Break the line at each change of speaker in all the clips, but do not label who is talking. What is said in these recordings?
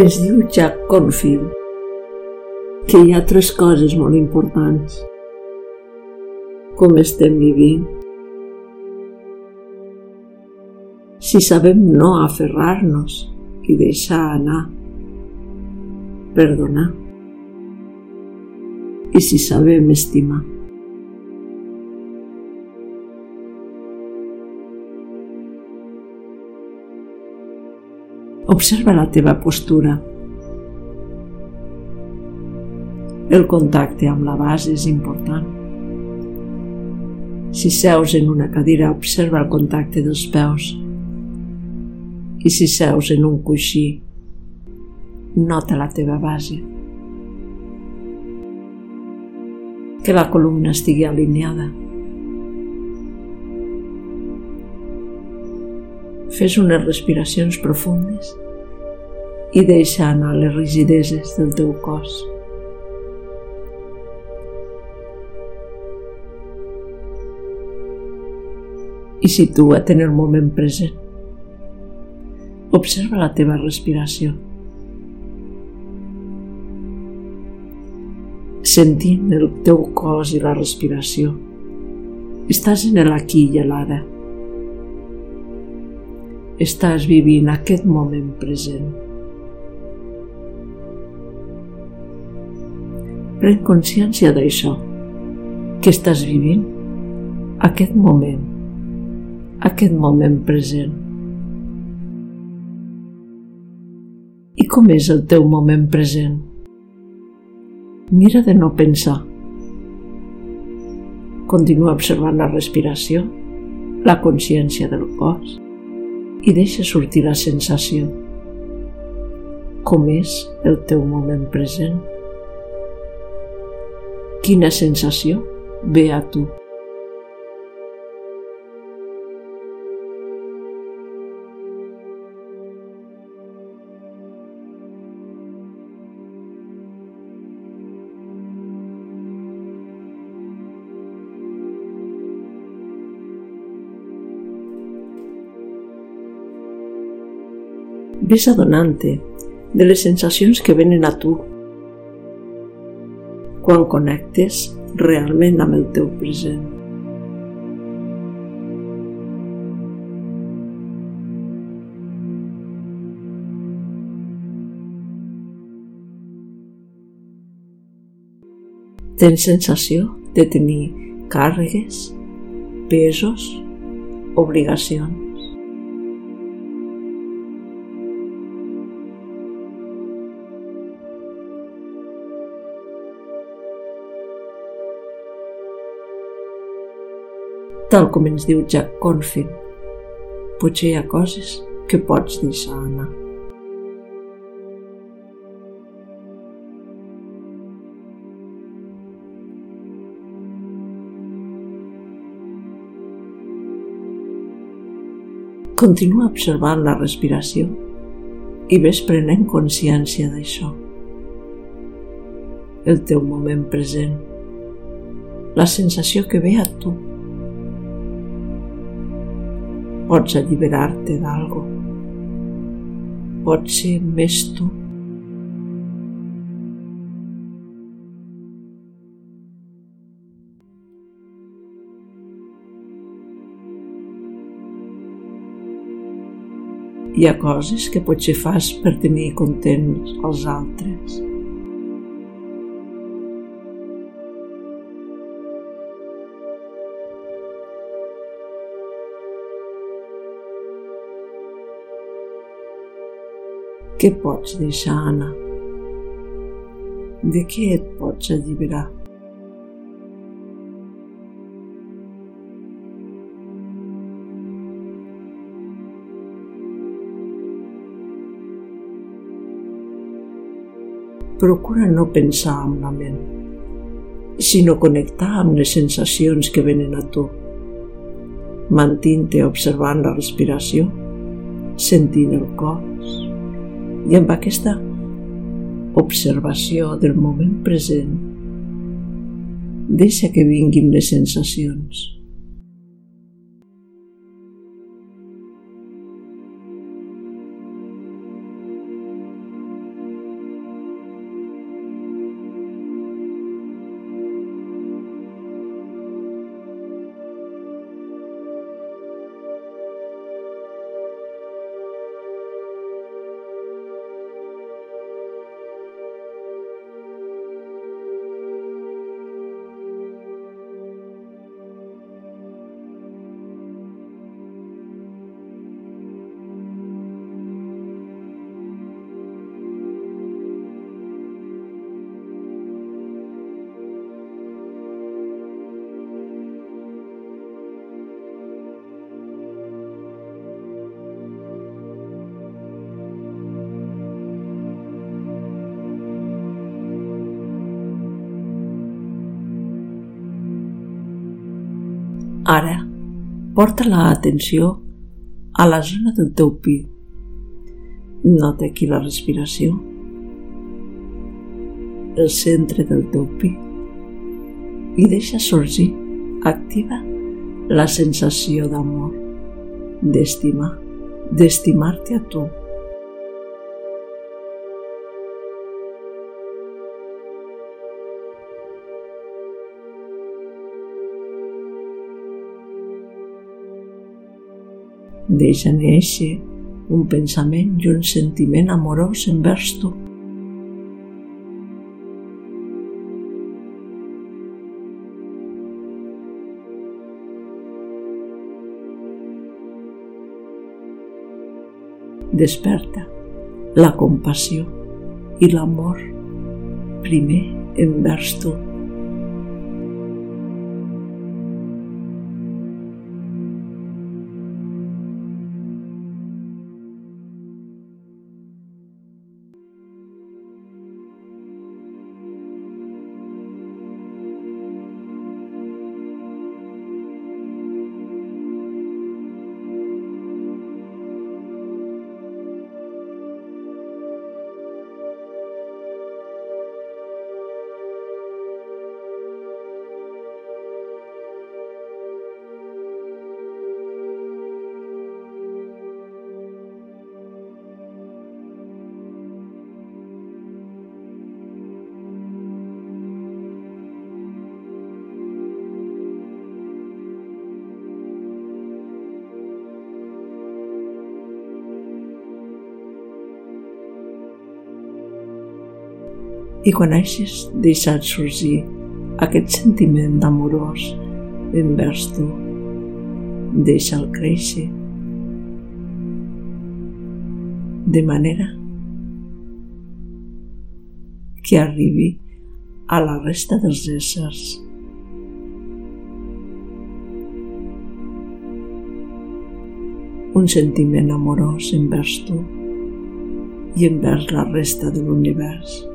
Es diu Jack Confield que hi ha tres coses molt importants. Com estem vivint. Si sabem no aferrar-nos i deixar anar, perdonar. I si sabem estimar. Observa la teva postura. El contacte amb la base és important. Si seus en una cadira, observa el contacte dels peus. I si seus en un coixí, nota la teva base. Que la columna estigui alineada. Fes unes respiracions profundes i deixa anar les rigideses del teu cos. I situa't en el moment present. Observa la teva respiració. Sentint el teu cos i la respiració. Estàs en l'aquí i l'ara estàs vivint aquest moment present. Pren consciència d'això, que estàs vivint aquest moment, aquest moment present. I com és el teu moment present? Mira de no pensar. Continua observant la respiració, la consciència del cos i deixa sortir la sensació. Com és el teu moment present? Quina sensació ve a tu? ves adonant-te de les sensacions que venen a tu quan connectes realment amb el teu present. Tens sensació de tenir càrregues, pesos, obligacions. Tal com ens diu Jack Cornfield. Potser hi ha coses que pots deixar anar. Continua observant la respiració i ves prenent consciència d'això. El teu moment present, la sensació que ve a tu Pots alliberar-te d'algo. Pots ser més tu. Hi ha coses que potser fas per tenir contents els altres. Què pots deixar anar? De què et pots alliberar? Procura no pensar amb la ment, sinó connectar amb les sensacions que venen a tu. Mantint-te observant la respiració, sentint el cos, i amb aquesta observació del moment present, deixa que vinguin les sensacions. Ara, porta la atenció a la zona del teu pit. Nota aquí la respiració, el centre del teu pit i deixa sorgir, activa la sensació d'amor, d'estimar, d'estimar-te a tu. Deixa néixer un pensament i un sentiment amorós envers tu. Desperta la compassió i l'amor primer envers tu. I quan hagis deixat sorgir aquest sentiment d'amorós envers tu, deixa'l créixer de manera que arribi a la resta dels éssers. Un sentiment amorós envers tu i envers la resta de l'univers.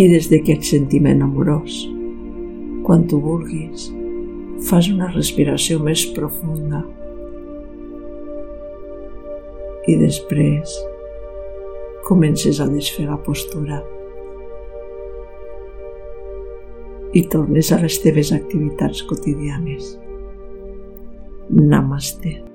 I des d'aquest sentiment amorós, quan tu vulguis, fas una respiració més profunda i després comences a desfer la postura i tornes a les teves activitats quotidianes. Namaste.